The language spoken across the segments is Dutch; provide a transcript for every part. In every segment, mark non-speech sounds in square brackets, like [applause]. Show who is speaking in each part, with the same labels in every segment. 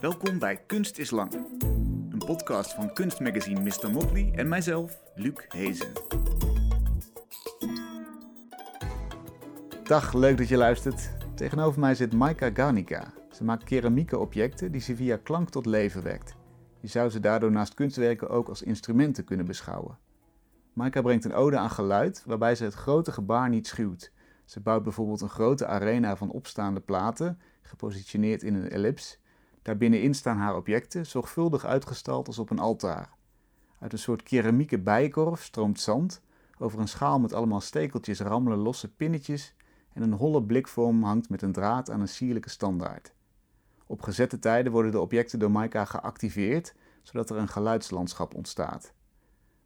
Speaker 1: Welkom bij Kunst is Lang. Een podcast van kunstmagazine Mr. Motley en mijzelf, Luc Hezen. Dag, leuk dat je luistert. Tegenover mij zit Maika Garnica. Ze maakt keramieke objecten die ze via klank tot leven wekt. Je zou ze daardoor naast kunstwerken ook als instrumenten kunnen beschouwen. Maika brengt een ode aan geluid waarbij ze het grote gebaar niet schuwt. Ze bouwt bijvoorbeeld een grote arena van opstaande platen, gepositioneerd in een ellips. Daarbinnenin staan haar objecten, zorgvuldig uitgestald als op een altaar. Uit een soort keramieke bijenkorf stroomt zand. Over een schaal met allemaal stekeltjes rammelen losse pinnetjes en een holle blikvorm hangt met een draad aan een sierlijke standaard. Op gezette tijden worden de objecten door Maika geactiveerd, zodat er een geluidslandschap ontstaat.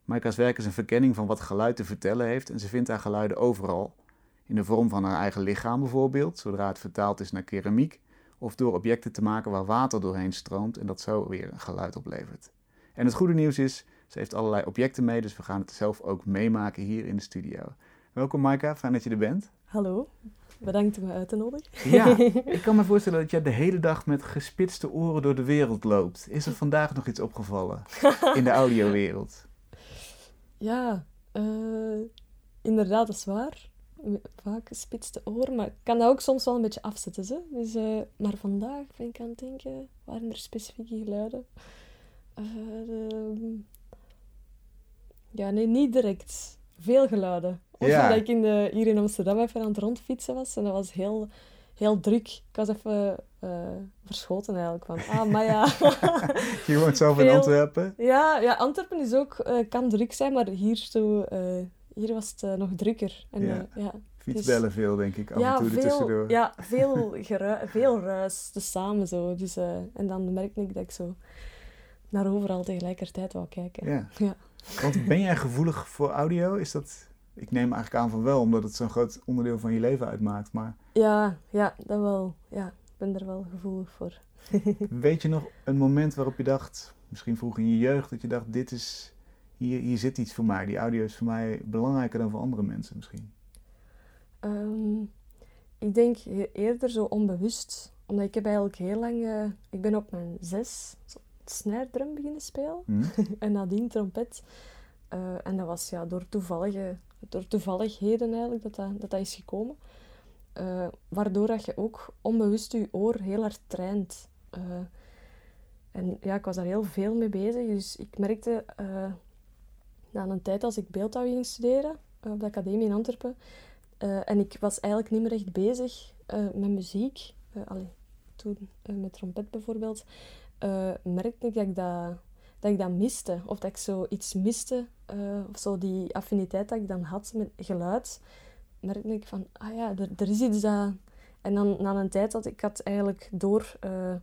Speaker 1: Maika's werk is een verkenning van wat geluid te vertellen heeft en ze vindt haar geluiden overal. In de vorm van haar eigen lichaam bijvoorbeeld, zodra het vertaald is naar keramiek, of door objecten te maken waar water doorheen stroomt en dat zo weer een geluid oplevert. En het goede nieuws is, ze heeft allerlei objecten mee, dus we gaan het zelf ook meemaken hier in de studio. Welkom Maika, fijn dat je er bent.
Speaker 2: Hallo, bedankt om me uit te nodigen.
Speaker 1: Ja, [laughs] ik kan me voorstellen dat jij de hele dag met gespitste oren door de wereld loopt. Is er vandaag nog iets opgevallen in de audiowereld? [laughs]
Speaker 2: Ja, uh, inderdaad, dat is waar. Vaak gespitste oren, maar ik kan dat ook soms wel een beetje afzetten. Zo. Dus, uh, maar vandaag ben ik aan het denken, waren er specifieke geluiden? Uh, de... Ja, nee, niet direct. Veel geluiden. Of ja. dat ik in de, hier in Amsterdam even aan het rondfietsen was en dat was heel, heel druk. Ik was even uh, verschoten eigenlijk van, ah, maar ja. [laughs]
Speaker 1: je woont zelf in Antwerpen?
Speaker 2: Ja, ja, Antwerpen is ook, kan druk zijn, maar hier, zo, hier was het nog drukker. En,
Speaker 1: ja.
Speaker 2: ja
Speaker 1: Fietsbellen dus, veel, denk ik, af
Speaker 2: ja,
Speaker 1: en toe
Speaker 2: veel,
Speaker 1: tussendoor.
Speaker 2: Ja, [laughs] veel, veel ruis, dus samen zo. Dus, en dan merkte ik dat ik zo naar overal tegelijkertijd wou kijken.
Speaker 1: Ja. [laughs]
Speaker 2: ja.
Speaker 1: Want ben jij gevoelig voor audio? Is dat... Ik neem eigenlijk aan van wel, omdat het zo'n groot onderdeel van je leven uitmaakt. Maar...
Speaker 2: Ja, ja, dat wel. Ja, ik ben er wel gevoelig voor. [laughs]
Speaker 1: Weet je nog een moment waarop je dacht, misschien vroeg in je jeugd, dat je dacht, dit is, hier, hier zit iets voor mij. Die audio is voor mij belangrijker dan voor andere mensen misschien.
Speaker 2: Um, ik denk eerder zo onbewust. Omdat ik heb eigenlijk heel lang... Uh, ik ben op mijn zes snare beginnen spelen.
Speaker 1: Mm. [laughs]
Speaker 2: en nadien trompet. Uh, en dat was ja, door, toevallige, door toevalligheden eigenlijk dat dat, dat, dat is gekomen. Uh, waardoor dat je ook onbewust je oor heel hard traint. Uh, en ja, ik was daar heel veel mee bezig. Dus ik merkte na een tijd als ik beeldhouw ging studeren op de academie in Antwerpen. en ik was eigenlijk niet meer echt bezig met muziek. allee, toen met trompet bijvoorbeeld. merkte ik dat ik dat ik dat miste. Of dat ik zo iets miste. Uh, of zo die affiniteit dat ik dan had met geluid. Merkte ik van, ah ja, er, is iets dat... En dan na een tijd dat ik had eigenlijk door, uh,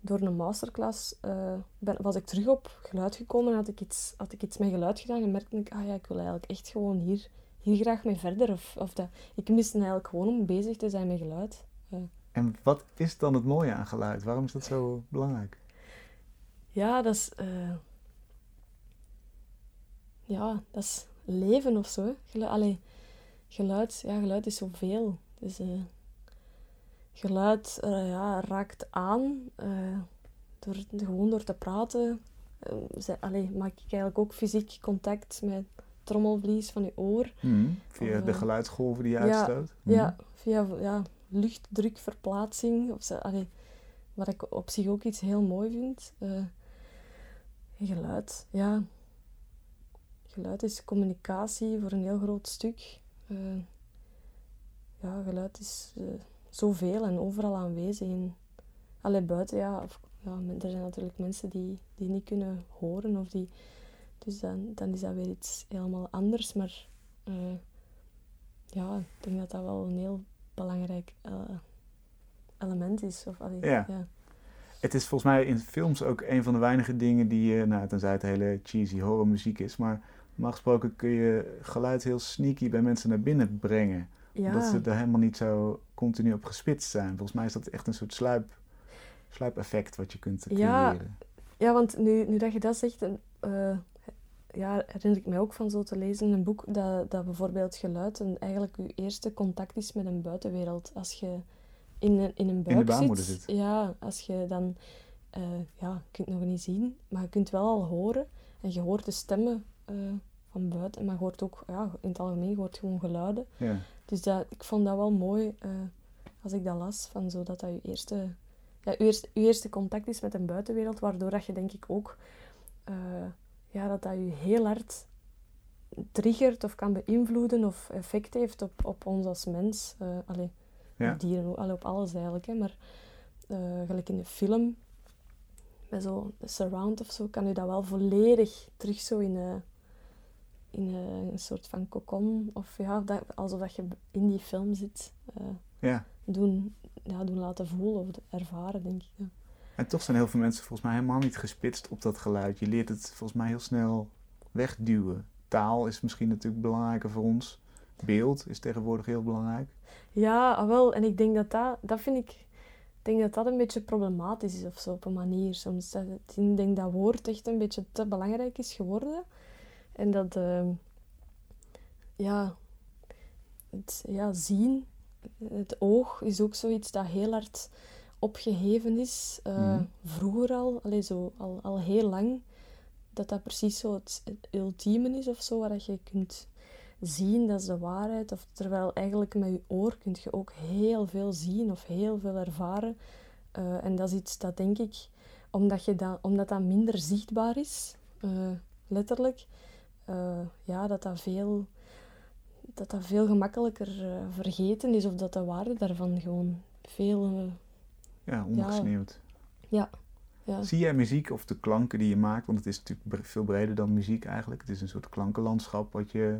Speaker 2: door een masterclass... Uh, ben, was ik terug op geluid gekomen. Had ik, iets, had ik iets met geluid gedaan. En merkte ik, ah ja, ik wil eigenlijk echt gewoon hier, hier graag mee verder. Of, of dat, ik miste eigenlijk gewoon om bezig te zijn met geluid.
Speaker 1: En wat is dan het mooie aan geluid? Waarom is dat zo belangrijk?
Speaker 2: Ja, dat is... Uh, ja, dat is leven of zo. Geluid, allee, geluid, ja, geluid is zoveel. Dus, geluid uh, ja, raakt aan. door, gewoon door te praten. allee, maak ik eigenlijk ook fysiek contact met trommelvlies van je oor.
Speaker 1: Mm, via of, de geluidsgolven die je
Speaker 2: ja,
Speaker 1: uitstoot? Mm.
Speaker 2: Ja, via ja, luchtdrukverplaatsing. Of, allee, wat ik op zich ook iets heel mooi vind. Geluid, ja. Geluid is communicatie voor een heel groot stuk. Uh, ja, geluid is uh, zoveel en overal aanwezig. In, allee, buiten, ja, of, ja, er zijn natuurlijk mensen die, die niet kunnen horen. Of die, dus dan, dan is dat weer iets helemaal anders. Maar uh, ja, ik denk dat dat wel een heel belangrijk element is. Of, allee,
Speaker 1: ja.
Speaker 2: ja.
Speaker 1: Het is volgens mij in films ook een van de weinige dingen die je, nou, tenzij het hele cheesy horrormuziek is, maar normaal gesproken kun je geluid heel sneaky bij mensen naar binnen brengen.
Speaker 2: Ja.
Speaker 1: Omdat ze er helemaal niet zo continu op gespitst zijn. Volgens mij is dat echt een soort sluip, sluipeffect wat je kunt creëren.
Speaker 2: Ja, ja want nu, nu dat je dat zegt, uh, ja, herinner ik mij ook van zo te lezen in een boek dat, dat bijvoorbeeld geluid een, eigenlijk je eerste contact is met een buitenwereld. Als je in een, in een buik
Speaker 1: in de zit,
Speaker 2: Ja, als je dan eh, ja, je kunt het nog niet zien, maar je kunt wel al horen. En je hoort de stemmen eh, van buiten, maar je hoort ook, ja, in het algemeen, je hoort gewoon geluiden.
Speaker 1: Ja.
Speaker 2: Dus dat, ik vond dat wel mooi eh, als ik dat las, van zo dat dat je eerste, ja, je eerste, je eerste contact is met een buitenwereld, waardoor dat je denk ik ook, eh, ja, dat dat je heel hard triggert of kan beïnvloeden of effect heeft op, op ons als mens. eh allee,
Speaker 1: Ja.
Speaker 2: op dieren, allee, op alles eigenlijk. Hè. Maar gelijk in de film, met zo'n surround of zo, kan je dat wel volledig terug zo in, in eh, een soort van cocon. Of ja, dat, alsof dat je in die film zit. eh,
Speaker 1: ja.
Speaker 2: doen, ja, doen laten voelen of ervaren, denk ik. Ja.
Speaker 1: En toch zijn heel veel mensen volgens mij helemaal niet gespitst op dat geluid. Je leert het volgens mij heel snel wegduwen. Taal is misschien natuurlijk belangrijker voor ons. Beeld is tegenwoordig heel belangrijk.
Speaker 2: Ja, ah, wel. En ik denk dat dat, dat vind ik, ik denk dat dat een beetje problematisch is of zo op een manier. Soms dat, ik denk dat woord echt een beetje te belangrijk is geworden. En dat, ehm, ja, het ja, zien, het oog is ook zoiets dat heel hard opgeheven is. eh,
Speaker 1: Mhm.
Speaker 2: Vroeger al, allee, zo, al, al heel lang. Dat dat precies zo het, het ultieme is of zo, waar dat je kunt zien, dat is de waarheid. Of, terwijl eigenlijk met je oor kun je ook heel veel zien of heel veel ervaren. Eh, en dat is iets dat denk ik, omdat, je dat, omdat dat minder zichtbaar is, eh, letterlijk, eh, ja, dat dat veel, dat dat veel gemakkelijker eh, vergeten is. Of dat de waarde daarvan gewoon veel... eh,
Speaker 1: Ja, ongesneeuwd.
Speaker 2: ja.
Speaker 1: Zie jij muziek of de klanken die je maakt? Want het is natuurlijk veel breder dan muziek eigenlijk. Het is een soort klankenlandschap wat je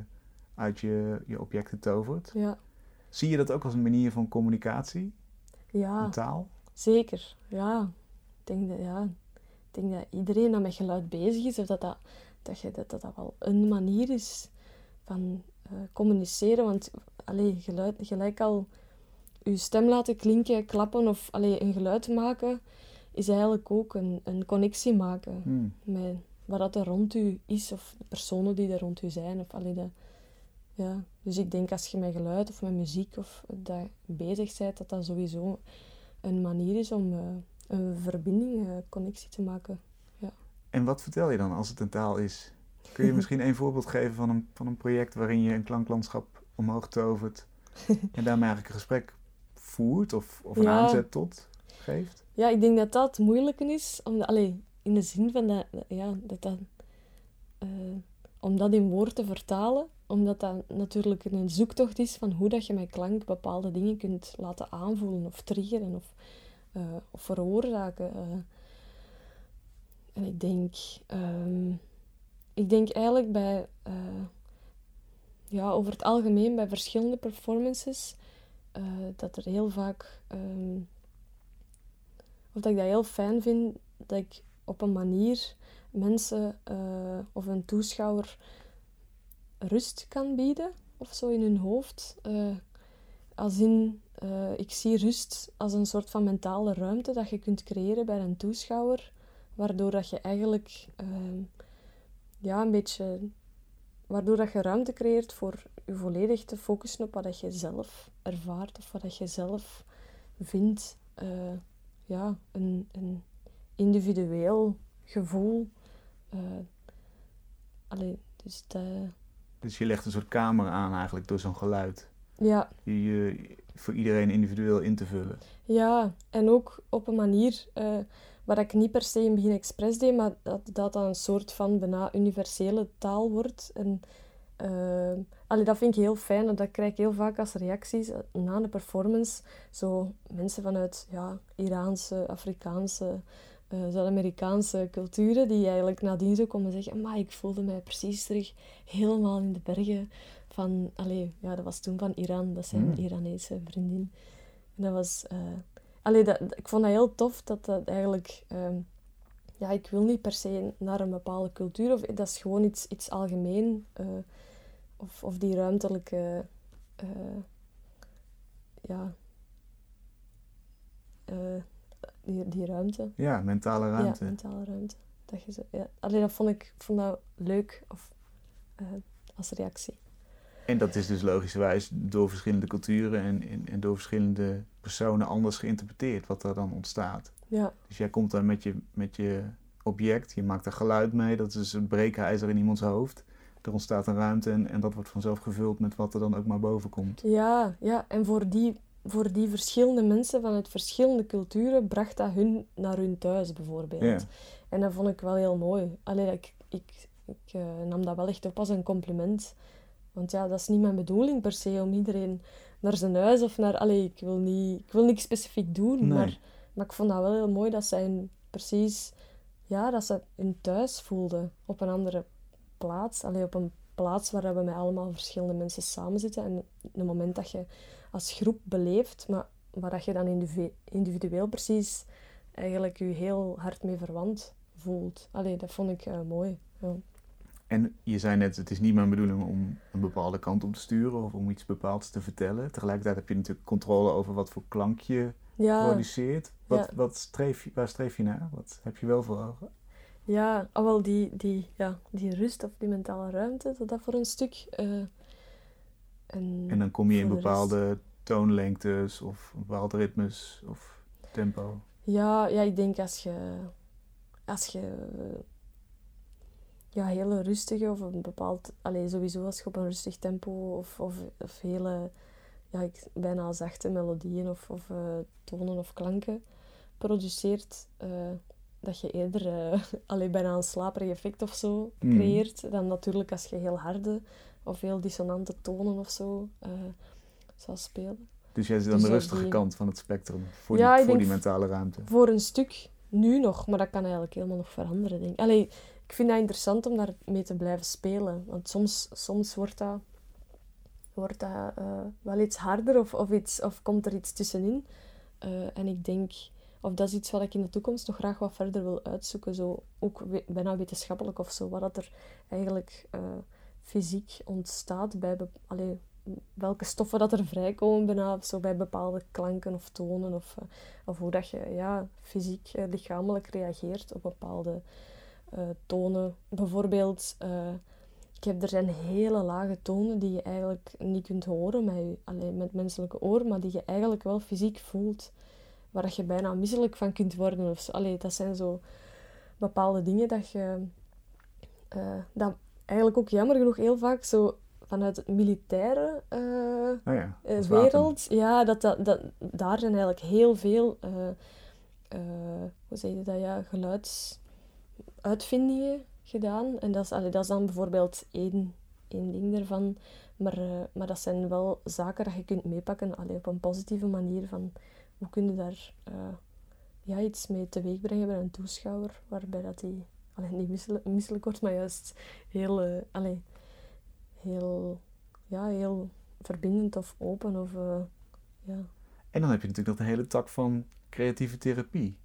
Speaker 1: uit je, je objecten tovert.
Speaker 2: Ja,
Speaker 1: Zie je dat ook als een manier van communicatie,
Speaker 2: ja.
Speaker 1: taal?
Speaker 2: Zeker, ja. Ik denk dat, ja. Ik denk dat iedereen dat met geluid bezig is, of dat dat, dat, je, dat, dat, dat wel een manier is van eh, communiceren. Want allee, geluid, gelijk al je stem laten klinken, klappen of allee, een geluid maken, is eigenlijk ook een, een connectie maken
Speaker 1: Hmm.
Speaker 2: met wat dat er rond u is, of de personen die er rond u zijn. Of, allee, dat, ja. Dus ik denk als je met geluid of met muziek of dat bezig bent, dat dat sowieso een manier is om eh, een verbinding, een connectie te maken.
Speaker 1: En wat vertel je dan als het een taal is? Kun je [laughs] misschien een voorbeeld geven van een, van een project waarin je een klanklandschap omhoog tovert [laughs] en daarmee eigenlijk een gesprek voert of, of een
Speaker 2: Ja.
Speaker 1: aanzet tot geeft?
Speaker 2: Ja, ik denk dat dat het moeilijke is, om, allee, in de zin van dat, ja, dat, dat eh, om dat in woord te vertalen, omdat dat natuurlijk een zoektocht is van hoe dat je met klank bepaalde dingen kunt laten aanvoelen of triggeren of, eh, of veroorzaken. eh. Ik denk, ehm, ik denk eigenlijk bij, eh, ja, over het algemeen bij verschillende performances, eh, dat er heel vaak, ehm, of dat ik dat heel fijn vind, dat ik op een manier mensen eh, of een toeschouwer rust kan bieden of zo in hun hoofd. Als in, ik zie rust als een soort van mentale ruimte dat je kunt creëren bij een toeschouwer, waardoor dat je eigenlijk ehm, ja, een beetje, waardoor dat je ruimte creëert voor je volledig te focussen op wat dat je zelf ervaart of wat dat je zelf vindt. eh, ja, een, een individueel gevoel. allee, dus dat,
Speaker 1: Dus je legt een soort kamer aan eigenlijk door zo'n geluid.
Speaker 2: ja,
Speaker 1: Die je voor iedereen individueel in te vullen.
Speaker 2: Ja, en ook op een manier eh, waar ik niet per se in begin expres deed, maar dat dat een soort van bijna universele taal wordt. En eh, allee, dat vind ik heel fijn, want dat krijg ik heel vaak als reacties eh, na een performance. Zo mensen vanuit ja, Iraanse, Afrikaanse, eh, Zuid-Amerikaanse culturen, die eigenlijk nadien zo komen zeggen, maar ik voelde mij precies terug helemaal in de bergen van, allee, ja, dat was toen van Iran, dat zijn
Speaker 1: Mm.
Speaker 2: Iranese vriendin. En dat was... allee, dat, ik vond dat heel tof dat dat eigenlijk... ehm, ja, ik wil niet per se naar een bepaalde cultuur. Of, dat is gewoon iets, iets algemeen. eh, of, of die ruimtelijke... eh, ja... eh, die, die ruimte.
Speaker 1: Ja, mentale ruimte.
Speaker 2: Ja, mentale ruimte. Dat je zo, ja. Allee, dat vond ik, vond dat leuk of, als reactie.
Speaker 1: En dat is dus logischerwijs door verschillende culturen en, en, en door verschillende personen anders geïnterpreteerd wat er dan ontstaat.
Speaker 2: Ja,
Speaker 1: Dus jij komt dan met je, met je object, je maakt er geluid mee, dat is een breekijzer in iemands hoofd. Er ontstaat een ruimte en, en dat wordt vanzelf gevuld met wat er dan ook maar boven komt.
Speaker 2: ja, ja. En voor die, voor die verschillende mensen vanuit verschillende culturen bracht dat hun naar hun thuis bijvoorbeeld.
Speaker 1: Ja.
Speaker 2: En dat vond ik wel heel mooi. Alleen ik, ik, ik eh, nam dat wel echt op als een compliment. Want ja, dat is niet mijn bedoeling per se om iedereen naar zijn huis of naar. Allee, ik wil, niet, ik wil niks specifiek doen,
Speaker 1: Nee.
Speaker 2: maar, maar ik vond dat wel heel mooi dat zij hun precies. Ja, dat ze hun thuis voelden op een andere plaats. Allee, op een plaats waar we met allemaal verschillende mensen samen zitten. En een moment dat je als groep beleeft, maar waar dat je dan individu- individueel precies eigenlijk je heel hard mee verwant voelt. Allee, dat vond ik eh, mooi. Ja.
Speaker 1: En je zei net, het is niet mijn bedoeling om een bepaalde kant op te sturen of om iets bepaalds te vertellen. Tegelijkertijd heb je natuurlijk controle over wat voor klank je
Speaker 2: Ja,
Speaker 1: produceert. Wat,
Speaker 2: ja.
Speaker 1: wat streef je, waar streef je naar? Wat heb je wel voor ogen?
Speaker 2: ja ah, wel die, die, ja, die rust of die mentale ruimte, dat dat voor een stuk. eh, en,
Speaker 1: En dan kom je in bepaalde toonlengtes of bepaalde ritmes of tempo.
Speaker 2: Ja, ja, ik denk als je, als je ja, hele rustige of een bepaald, allee, sowieso als je op een rustig tempo of, of, of hele, ja, ik, bijna zachte melodieën of, of eh, tonen of klanken produceert, eh, dat je eerder eh, [laughs] bijna een slaperig effect of zo
Speaker 1: Mm.
Speaker 2: creëert, dan natuurlijk als je heel harde of heel dissonante tonen of zo zou spelen.
Speaker 1: Dus jij zit aan
Speaker 2: Dus
Speaker 1: de
Speaker 2: ja,
Speaker 1: rustige
Speaker 2: die-
Speaker 1: kant van het spectrum voor,
Speaker 2: Ja,
Speaker 1: die, voor die mentale ruimte.
Speaker 2: Voor een stuk nu nog, maar dat kan eigenlijk helemaal nog veranderen, denk ik. Allee, ik vind dat interessant om daarmee te blijven spelen. Want soms, soms wordt dat, wordt dat eh, wel iets harder of, of, iets, of komt er iets tussenin. Eh, en ik denk, of dat is iets wat ik in de toekomst nog graag wat verder wil uitzoeken. Zo, ook bijna wetenschappelijk of zo. Wat er eigenlijk eh, fysiek ontstaat bij... allee, welke stoffen dat er vrijkomen bijna, zo bij bepaalde klanken of tonen. Of, of hoe dat je ja, fysiek, lichamelijk reageert op bepaalde eh, tonen. Bijvoorbeeld, eh, ik heb, er zijn hele lage tonen die je eigenlijk niet kunt horen met, je, alleen met menselijke oor, maar die je eigenlijk wel fysiek voelt. Waar je bijna misselijk van kunt worden. Of zo. Allee, dat zijn zo bepaalde dingen dat je... eh, dat eigenlijk ook jammer genoeg heel vaak zo vanuit het militaire
Speaker 1: Oh ja, wapen.
Speaker 2: wereld, ja, dat, dat, dat, daar zijn eigenlijk heel veel, hoe zeg je dat, ja, geluidsuitvindingen gedaan. En dat is, allee, dat is dan bijvoorbeeld één, één ding daarvan. Maar, eh, maar dat zijn wel zaken dat je kunt meepakken allee, op een positieve manier. Van hoe kun je daar eh, ja, iets mee teweeg brengen bij een toeschouwer, waarbij dat die allee, niet misselijk, misselijk wordt, maar juist heel, allee, heel, ja, heel verbindend of open. Of, ja.
Speaker 1: En dan heb je natuurlijk nog de hele tak van creatieve therapie.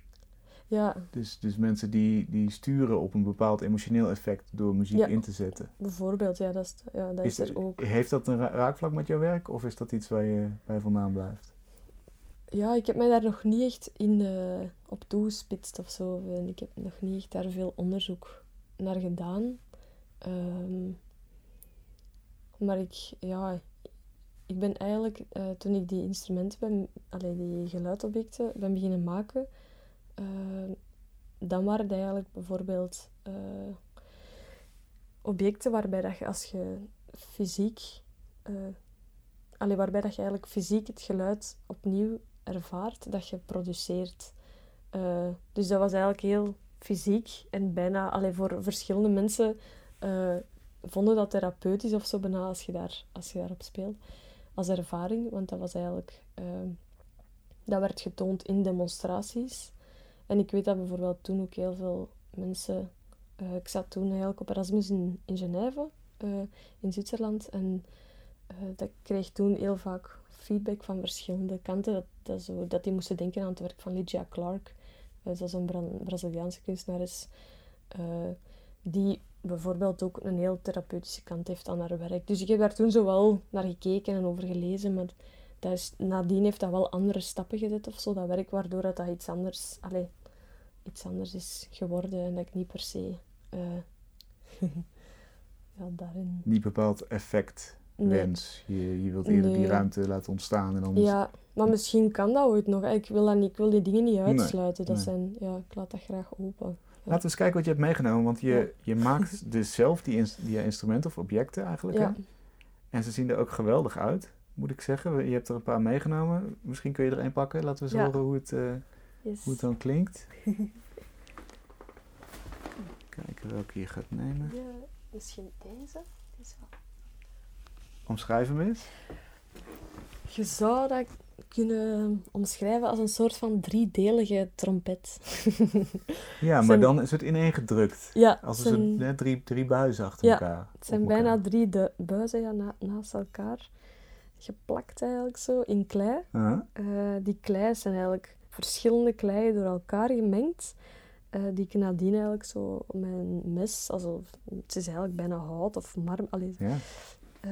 Speaker 2: Ja,
Speaker 1: Dus, dus mensen die, die sturen op een bepaald emotioneel effect door muziek
Speaker 2: Ja.
Speaker 1: in te zetten.
Speaker 2: bijvoorbeeld, ja, dat is, ja, dat is, er ook.
Speaker 1: Heeft dat een ra- raakvlak met jouw werk of is dat iets waar je bij vandaan blijft?
Speaker 2: Ja, ik heb mij daar nog niet echt in eh, op toegespitst of zo. En ik heb nog niet echt daar veel onderzoek naar gedaan. Ehm, maar ik, ja, ik ben eigenlijk, eh, toen ik die instrumenten ben, allee, die geluidobjecten ben beginnen maken, ehm, dan waren het eigenlijk bijvoorbeeld eh, objecten waarbij dat je als je fysiek, eh allee, waarbij dat je eigenlijk fysiek het geluid opnieuw ervaart dat je produceert. Eh, dus dat was eigenlijk heel fysiek en bijna allee, voor verschillende mensen eh, vonden dat therapeutisch of zo bijna als je, daar, als je daarop speelt. Als ervaring, want dat was eigenlijk... dat werd getoond in demonstraties. En ik weet dat bijvoorbeeld toen ook heel veel mensen... eh, ik zat toen eigenlijk op Erasmus in, in Genève, eh, in Zwitserland. En eh, dat kreeg toen heel vaak feedback van verschillende kanten. Dat, dat, zo, dat die moesten denken aan het werk van Lydia Clark. Dat is een Bra- Braziliaanse kunstenares. die bijvoorbeeld ook een heel therapeutische kant heeft aan haar werk. Dus ik heb daar toen zo wel naar gekeken en over gelezen. Maar dat is, nadien heeft dat wel andere stappen gezet of zo, dat werk, waardoor dat, dat iets anders... Allee, iets anders is geworden en dat ik niet per se... eh, [laughs] ja, daarin...
Speaker 1: Niet bepaald effect
Speaker 2: Nee.
Speaker 1: wens. Je, je wilt eerder die ruimte laten ontstaan en anders...
Speaker 2: Ja, maar misschien kan dat ooit nog. Ik wil, dat niet, ik wil die dingen niet
Speaker 1: Nee,
Speaker 2: uitsluiten. Dat zijn, ja, ik laat dat graag open.
Speaker 1: Laten we eens kijken wat je hebt meegenomen, want je,
Speaker 2: Ja.
Speaker 1: je maakt dus zelf die, die instrumenten of objecten eigenlijk.
Speaker 2: Ja.
Speaker 1: En ze zien er ook geweldig uit, moet ik zeggen. Je hebt er een paar meegenomen. Misschien kun je er één pakken. Laten we eens
Speaker 2: Ja.
Speaker 1: horen hoe het, eh,
Speaker 2: Yes.
Speaker 1: hoe het dan klinkt. [laughs] Kijken welke je gaat nemen.
Speaker 2: Ja, misschien deze. Is wel-
Speaker 1: Omschrijf hem eens.
Speaker 2: Je zou dat kunnen omschrijven als een soort van driedelige trompet. [laughs]
Speaker 1: Ja, maar
Speaker 2: Zijn-
Speaker 1: dan is het ineengedrukt.
Speaker 2: ja,
Speaker 1: Als
Speaker 2: het
Speaker 1: een
Speaker 2: zijn,
Speaker 1: soort hè, drie, drie buizen achter
Speaker 2: Ja,
Speaker 1: elkaar.
Speaker 2: het zijn bijna
Speaker 1: elkaar.
Speaker 2: drie de buizen ja, na- naast elkaar. Geplakt eigenlijk zo in klei. Eh, die klei zijn eigenlijk verschillende kleien door elkaar gemengd. eh, die ik nadien eigenlijk zo met een mes, alsof, het is eigenlijk bijna hout of marmer, allee,
Speaker 1: ja.
Speaker 2: eh,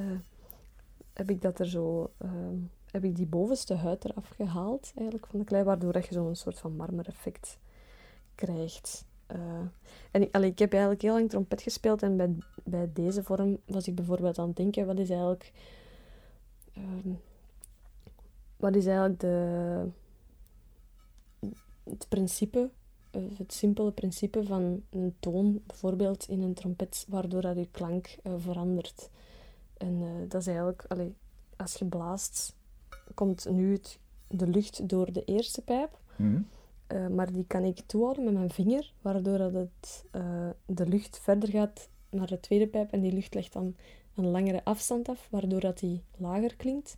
Speaker 2: heb ik dat er zo, ehm, heb ik die bovenste huid eraf gehaald eigenlijk van de klei, waardoor dat je zo'n soort van marmereffect krijgt. Eh, en ik, allee, ik heb eigenlijk heel lang trompet gespeeld en bij, bij deze vorm was ik bijvoorbeeld aan het denken, wat is eigenlijk, ehm, wat is eigenlijk de, het principe, eh, het simpele principe van een toon, bijvoorbeeld in een trompet, waardoor dat je klank eh, verandert. En eh, dat is eigenlijk, allee, als je blaast, komt nu het, de lucht door de eerste pijp,
Speaker 1: Hm.
Speaker 2: eh, maar die kan ik toehouden met mijn vinger, waardoor dat het, de lucht verder gaat naar de tweede pijp en die lucht legt dan een langere afstand af, waardoor dat die lager klinkt.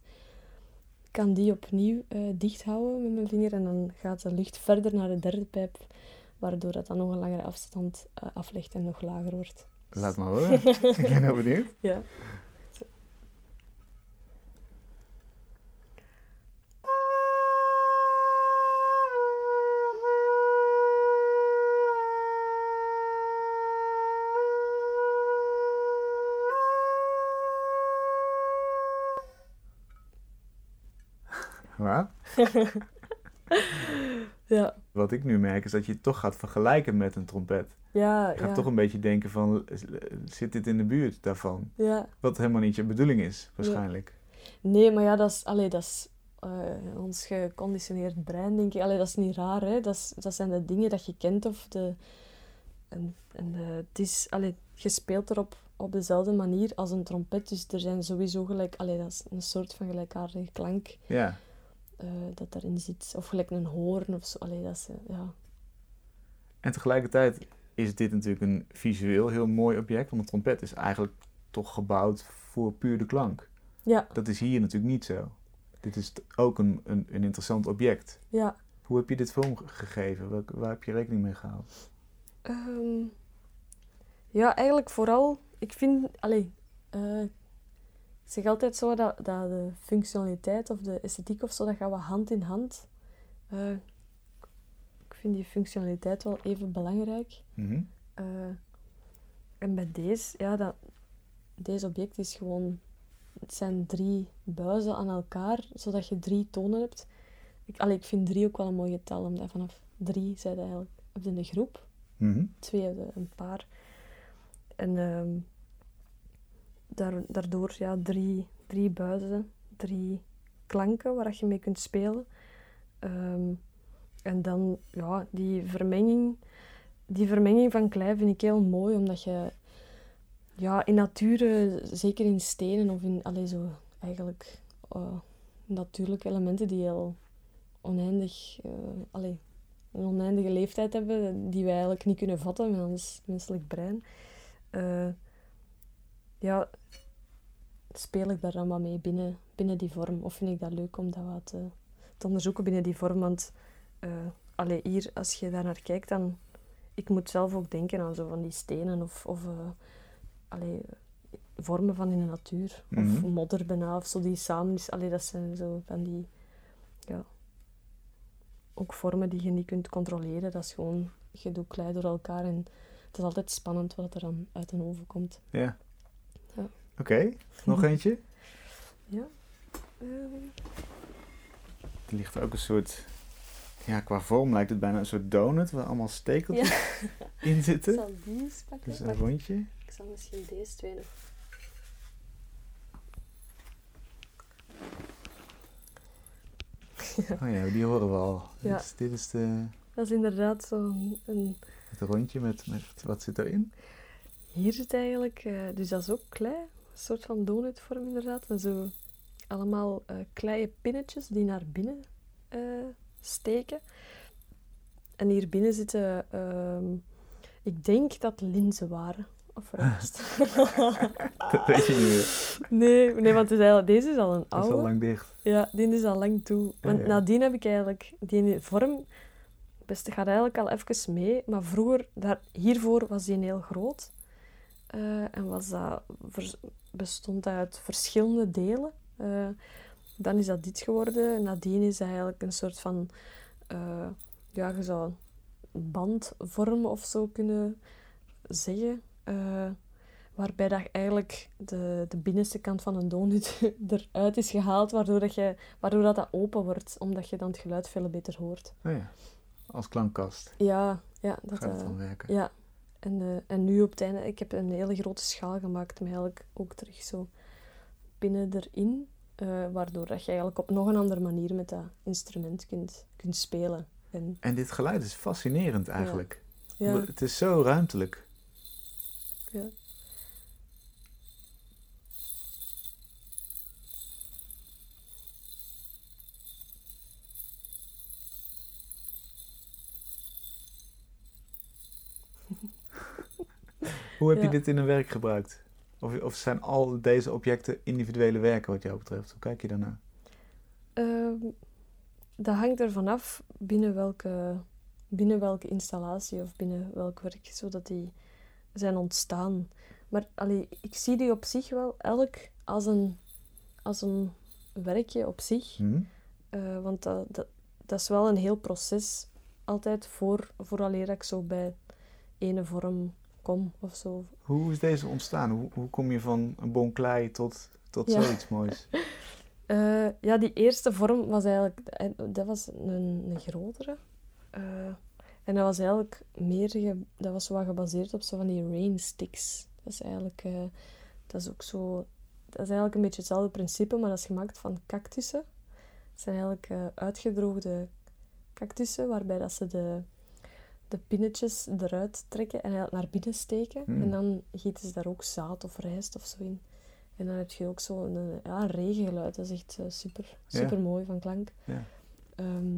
Speaker 2: Ik kan die opnieuw eh, dicht houden met mijn vinger en dan gaat de lucht verder naar de derde pijp, waardoor dat dan nog een langere afstand eh, aflegt en nog lager wordt.
Speaker 1: Laat maar horen. [laughs] ik ben heel benieuwd.
Speaker 2: Ja. [laughs] Ja,
Speaker 1: wat ik nu merk is dat je het toch gaat vergelijken met een trompet.
Speaker 2: ja,
Speaker 1: Je gaat
Speaker 2: ja.
Speaker 1: toch een beetje denken van, eh, zit dit in de buurt daarvan?
Speaker 2: ja.
Speaker 1: Wat helemaal niet je bedoeling is, waarschijnlijk.
Speaker 2: Nee, maar ja, dat is, allee, dat is eh, ons geconditioneerd brein, denk ik. Allee, dat is niet raar, hè. Dat, is, dat zijn de dingen dat je kent of de... En, en eh, het is, allee, je speelt erop op dezelfde manier als een trompet, dus er zijn sowieso gelijk... Allee, dat is een soort van gelijkaardige klank
Speaker 1: Ja.
Speaker 2: Eh, dat daarin zit. Of gelijk een hoorn of zo. Allee, dat is, eh, ja...
Speaker 1: En tegelijkertijd is dit natuurlijk een visueel heel mooi object, want een trompet is eigenlijk toch gebouwd voor puur de klank.
Speaker 2: Ja,
Speaker 1: Dat is hier natuurlijk niet zo. Dit is ook een, een, een interessant object.
Speaker 2: ja.
Speaker 1: Hoe heb je dit vormgegeven? Welk, waar heb je rekening mee gehouden?
Speaker 2: Ehm, ja, eigenlijk vooral, ik vind, allee, eh, ik zeg altijd zo dat, dat de functionaliteit of de esthetiek of zo, dat gaat wat hand in hand. Eh, ik vind die functionaliteit wel even belangrijk.
Speaker 1: Mhm.
Speaker 2: Eh, en bij deze, ja, dat, deze object is gewoon, het zijn drie buizen aan elkaar, zodat je drie tonen hebt. Ik, allee, ik vind drie ook wel een mooi getal, omdat vanaf drie zijn eigenlijk, heb je een groep
Speaker 1: Mhm.
Speaker 2: twee heb je een paar. En ehm, daardoor ja, drie, drie buizen, drie klanken waar je mee kunt spelen. Ehm, en dan ja, die vermenging, die vermenging van klei vind ik heel mooi, omdat je ja, in nature, zeker in stenen of in allee, zo eigenlijk eh, natuurlijke elementen die heel oneindig, eh, een oneindige leeftijd hebben, die wij eigenlijk niet kunnen vatten met ons menselijk brein. Eh, ja, speel ik daar dan wat mee binnen, binnen die vorm? Of vind ik dat leuk om dat wat te, te onderzoeken binnen die vorm? Want eh allee, hier, als je daar naar kijkt, dan... Ik moet zelf ook denken aan zo van die stenen of, of eh, allee, vormen van in de natuur. Of
Speaker 1: Mhm.
Speaker 2: modder bijna, of zo die samen is. Allee, dat zijn zo van die... Ja, ook vormen die je niet kunt controleren. Dat is gewoon, je doet klei door elkaar en het is altijd spannend wat er dan uit een oven komt.
Speaker 1: Ja. Oké, nog mhm. eentje?
Speaker 2: ja.
Speaker 1: Er ligt ook een soort... Ja, qua vorm lijkt het bijna een soort donut waar allemaal stekeltjes [laughs] in zitten.
Speaker 2: Ik zal deze pakken.
Speaker 1: Dus een rondje.
Speaker 2: Ik zal misschien deze twee nog...
Speaker 1: Oh ja, die horen we al.
Speaker 2: Ja.
Speaker 1: Dit is de...
Speaker 2: Dat is inderdaad zo'n... Een...
Speaker 1: Het rondje met, met... Wat zit erin?
Speaker 2: Hier zit eigenlijk... Eh, dus dat is ook klei. Een soort van donutvorm inderdaad. En zo allemaal eh kleine pinnetjes die naar binnen eh, steken. En hier binnen zitten... ehm, ik denk dat linzen waren. Of rijst. [laughs] [laughs]
Speaker 1: Dat weet je niet meer.
Speaker 2: nee, nee, want is deze is al een
Speaker 1: Dat is
Speaker 2: oude.
Speaker 1: al lang dicht.
Speaker 2: Ja, die is al lang toe. Want
Speaker 1: ja.
Speaker 2: nadien heb ik eigenlijk die vorm. Best gaat eigenlijk al even mee, maar vroeger, daar, hiervoor was die heel groot. Eh, en was dat, bestond uit verschillende delen. Eh, dan is dat dit geworden. Nadien is dat eigenlijk een soort van, eh, ja, je zou bandvorm of zo kunnen zeggen. Waarbij dat eigenlijk de, de binnenste kant van een donut [laughs] eruit is gehaald, waardoor, dat, je, waardoor dat, dat open wordt, omdat je dan het geluid veel beter hoort.
Speaker 1: Oh ja. Als klankkast
Speaker 2: Ja, ja. Dat,
Speaker 1: gaat het dan werken.
Speaker 2: ja. En, eh, en nu op het einde, ik heb een hele grote schaal gemaakt, met eigenlijk ook terug zo pinnen erin, eh, waardoor dat je eigenlijk op nog een andere manier met dat instrument kunt, kunt spelen. En,
Speaker 1: En dit geluid is fascinerend eigenlijk.
Speaker 2: ja,
Speaker 1: Het is zo ruimtelijk.
Speaker 2: ja.
Speaker 1: Hoe heb je dit in een werk gebruikt? Of, of zijn al deze objecten individuele werken wat jou betreft? Hoe kijk je daarnaar?
Speaker 2: Ehm, dat hangt ervan af binnen welke, binnen welke installatie of binnen welk werk, zodat die zijn ontstaan. Maar allee, ik zie die op zich wel elk als een, als een werkje op zich.
Speaker 1: Hm?
Speaker 2: Eh, want dat, dat, dat is wel een heel proces, altijd voor, vooraleer ik zo bij ene vorm kom of zo.
Speaker 1: Hoe is deze ontstaan? Hoe, hoe kom je van een bon klei tot, tot
Speaker 2: Ja.
Speaker 1: zoiets moois? [laughs]
Speaker 2: Eh, ja, die eerste vorm was eigenlijk... Dat was een, een grotere. Eh, en dat was eigenlijk meer... ge- dat was zo wat gebaseerd op zo van die rain sticks. Dat is eigenlijk... eh, dat is ook zo... Dat is eigenlijk een beetje hetzelfde principe, maar dat is gemaakt van cactussen. Het zijn eigenlijk uitgedroogde cactussen, waarbij dat ze de, de pinnetjes eruit trekken en naar binnen steken.
Speaker 1: Hmm.
Speaker 2: En dan gieten ze daar ook zaad of rijst of zo in. En dan heb je ook zo een, een- ja, regengeluid. Dat is echt eh, super,
Speaker 1: Ja.
Speaker 2: super mooi van klank.
Speaker 1: Ja.
Speaker 2: Ehm,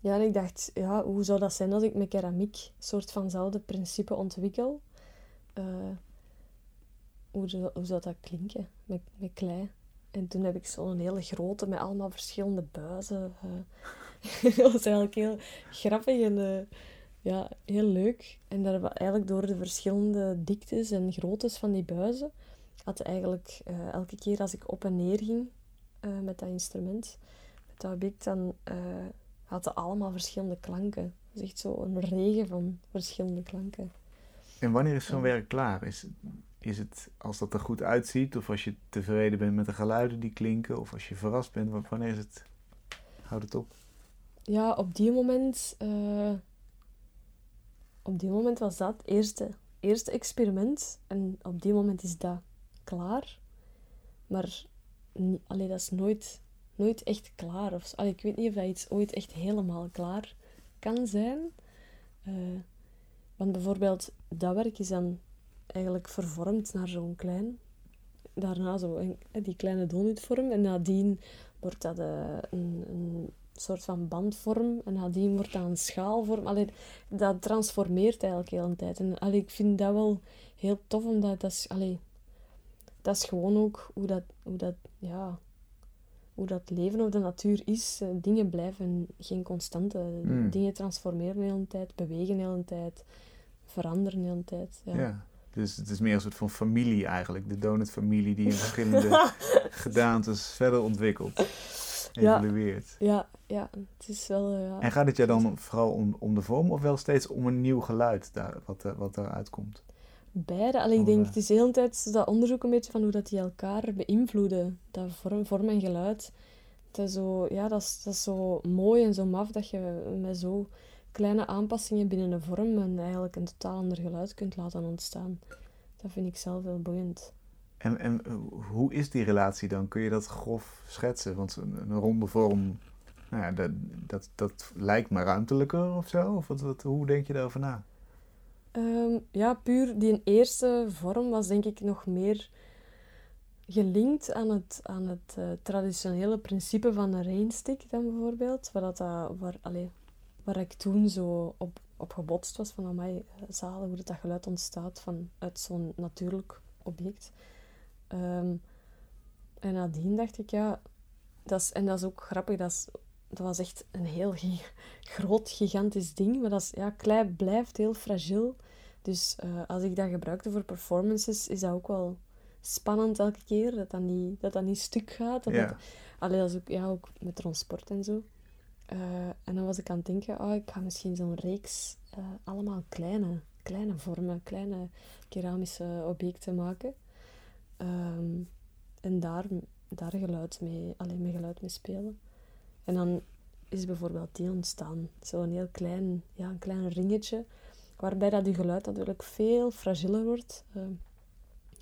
Speaker 2: ja, en ik dacht, ja, hoe zou dat zijn als ik met keramiek een soort vanzelfde principe ontwikkel? Eh, hoe, zou- hoe zou dat klinken met, met klei? En toen heb ik zo'n hele grote met allemaal verschillende buizen. eh. [laughs] dat was eigenlijk heel grappig en eh, ja, heel leuk. En daar, wa- eigenlijk door de verschillende diktes en groottes van die buizen, had eigenlijk eh, elke keer als ik op en neer ging eh, met dat instrument, met dat object, dan had het allemaal verschillende klanken. Dus echt zo een regen van verschillende klanken.
Speaker 1: En wanneer is zo'n
Speaker 2: Ja.
Speaker 1: werk klaar? Is, is het als dat er goed uitziet? Of als je tevreden bent met de geluiden die klinken? Of als je verrast bent? Wa- Wanneer is het... Houdt het op?
Speaker 2: Ja, op die moment... eh, op die moment was dat het eerste, eerste experiment. En op die moment is dat klaar. Maar allee, dat is nooit, nooit echt klaar. Of, allee, ik weet niet of dat iets ooit echt helemaal klaar kan zijn. Eh, want bijvoorbeeld, dat werk is dan eigenlijk vervormd naar zo'n klein... Daarna zo die kleine donutvorm. En nadien wordt dat eh, een, een soort van bandvorm. En nadien wordt dat een schaalvorm. Allee, dat transformeert eigenlijk heel een tijd. En allee, ik vind dat wel heel tof, omdat dat is... Allee, dat is gewoon ook hoe dat, hoe dat, ja, hoe dat leven of de natuur is. Eh, Dingen blijven geen constante.
Speaker 1: Mm.
Speaker 2: Dingen transformeren de hele tijd, bewegen de hele tijd, veranderen de hele tijd. Ja.
Speaker 1: Ja. Dus het is meer een soort van familie eigenlijk. De donutfamilie die in [laughs] verschillende gedaantes verder ontwikkelt.
Speaker 2: Ja.
Speaker 1: Evolueert.
Speaker 2: Ja, ja, het is wel... eh, ja.
Speaker 1: En gaat het jou dan vooral om, om de vorm of wel steeds om een nieuw geluid daar, wat, er- wat daaruit komt?
Speaker 2: Beide. Allee, ik denk,
Speaker 1: eh,
Speaker 2: het is de hele tijd dat onderzoek een beetje van hoe dat die elkaar beïnvloeden. Dat vorm, vorm en geluid. Dat is, zo, ja, dat, is, dat is zo mooi en zo maf dat je met zo kleine aanpassingen binnen een vorm en eigenlijk een totaal ander geluid kunt laten ontstaan. Dat vind ik zelf heel boeiend.
Speaker 1: En, en eh, hoe is die relatie dan? Kun je dat grof schetsen? Want een, een ronde vorm Nou ja, dat, dat, dat lijkt me ruimtelijker of zo? Of wat, hoe denk je daarover na?
Speaker 2: Ehm, ja, puur die eerste vorm was denk ik nog meer gelinkt aan het, aan het uh, traditionele principe van een rainstick dan bijvoorbeeld. Waar, dat, waar, allez, waar ik toen zo op, op gebotst was van mij zalen hoe dat geluid ontstaat van, uit zo'n natuurlijk object. Um, en nadien dacht ik, ja, dat is, en dat is ook grappig, dat, is, dat was echt een heel groot, gigantisch ding. Maar dat is, ja, klei blijft heel fragiel. Dus uh, als ik dat gebruikte voor performances, is dat ook wel spannend elke keer. Dat dat niet, dat dat niet stuk gaat. Dat
Speaker 1: ja.
Speaker 2: alleen als ook, ja, ook met transport en zo. Uh, en dan was ik aan het denken, oh, ik ga misschien zo'n reeks uh, allemaal kleine, kleine vormen, kleine keramische objecten maken. Um, en daar, daar geluid mee, alleen met geluid mee spelen. En dan is bijvoorbeeld die ontstaan. Zo'n heel klein, ja, een klein ringetje, waarbij dat die geluid natuurlijk veel fragieler wordt. Uh,